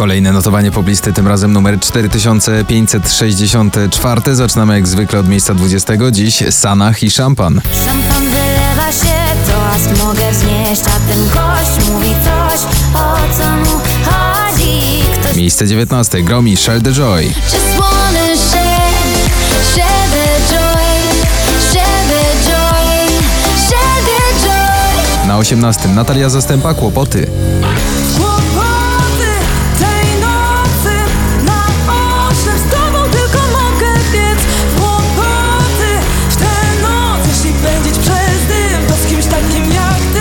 Kolejne notowanie poblisty, tym razem numer 4564. Zaczynamy jak zwykle od miejsca 20. Dziś Sanach i Szampan. Szampan wylewa się, toast mogę wznieść A ten gość mówi coś, o co mu chodzi Ktoś Miejsce 19. Gromi Share the Joy. Na 18. Natalia Zastępa. Kłopoty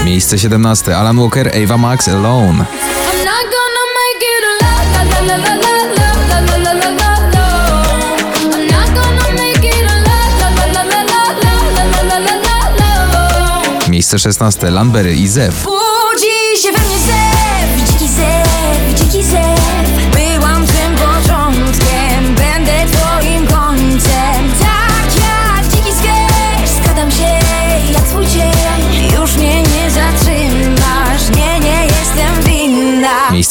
Miejsce 17. Alan Walker, Ava Max, Alone. Miejsce 16. Lambery i Zew.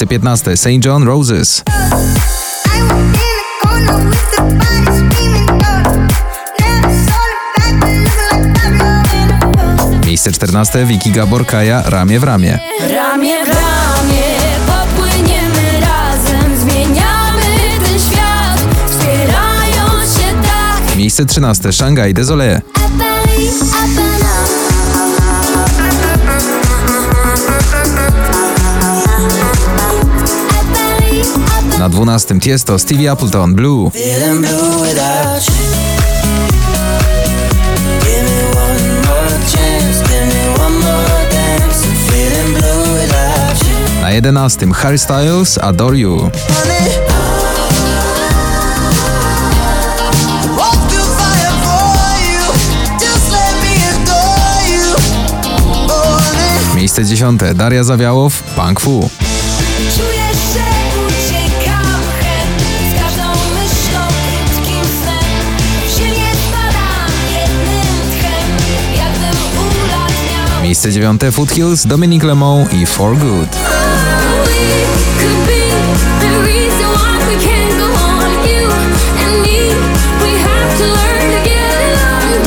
Like Pablo in a photo. Miejsce 14. Vicky Gabor Kaja Ramię w ramię. Ramię w ramię popłyniemy razem Zmieniamy ten świat, wspierając się tak Miejsce 13. Shanghai Désolé. na 12 Tiesto Stevie Appleton Blue. Na 11 Harry Styles Adore You. Miejsce dziesiąte Daria Zawiałow Punk Fu. Miejsce dziewiąte Foothills, Dominic Lemont i For Good.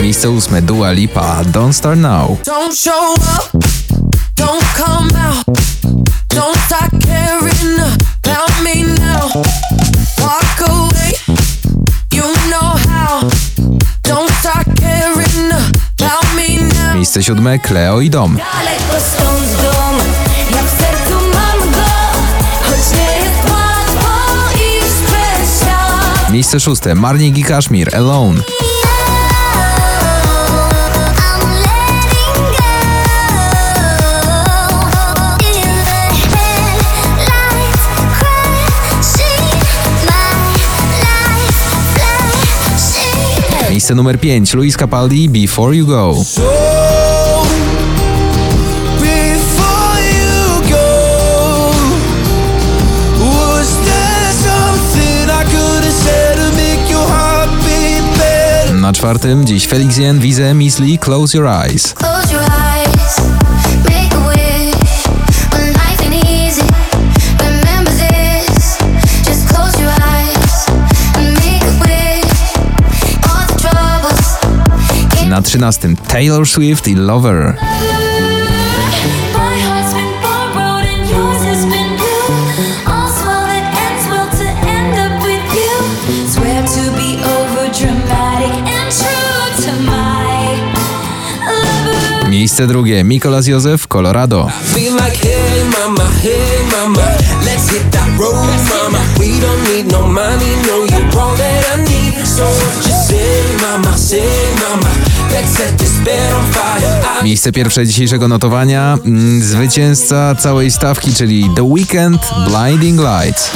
Miejsce ósme Dua Lipa, Don't Start Now. Don't show up, don't come out, don't start caring about me now. Miejsce 7. Cleo i Dom. Daleko stąd dom, ja w sercu mam go Choć nie jest łatwo iść przez świat Miejsce 6. Marnik i Kaszmir Alone. Miejsce numer 5. Luis Capaldi Before You Go. Na czwartym. Dziś Felix Jen, Wize, Misli, Close Your Eyes. Na trzynastym Taylor Swift i Lover. This bed on fire. I Miejsce pierwsze dzisiejszego notowania mm, zwycięzca całej stawki, czyli The Weeknd Blinding Lights.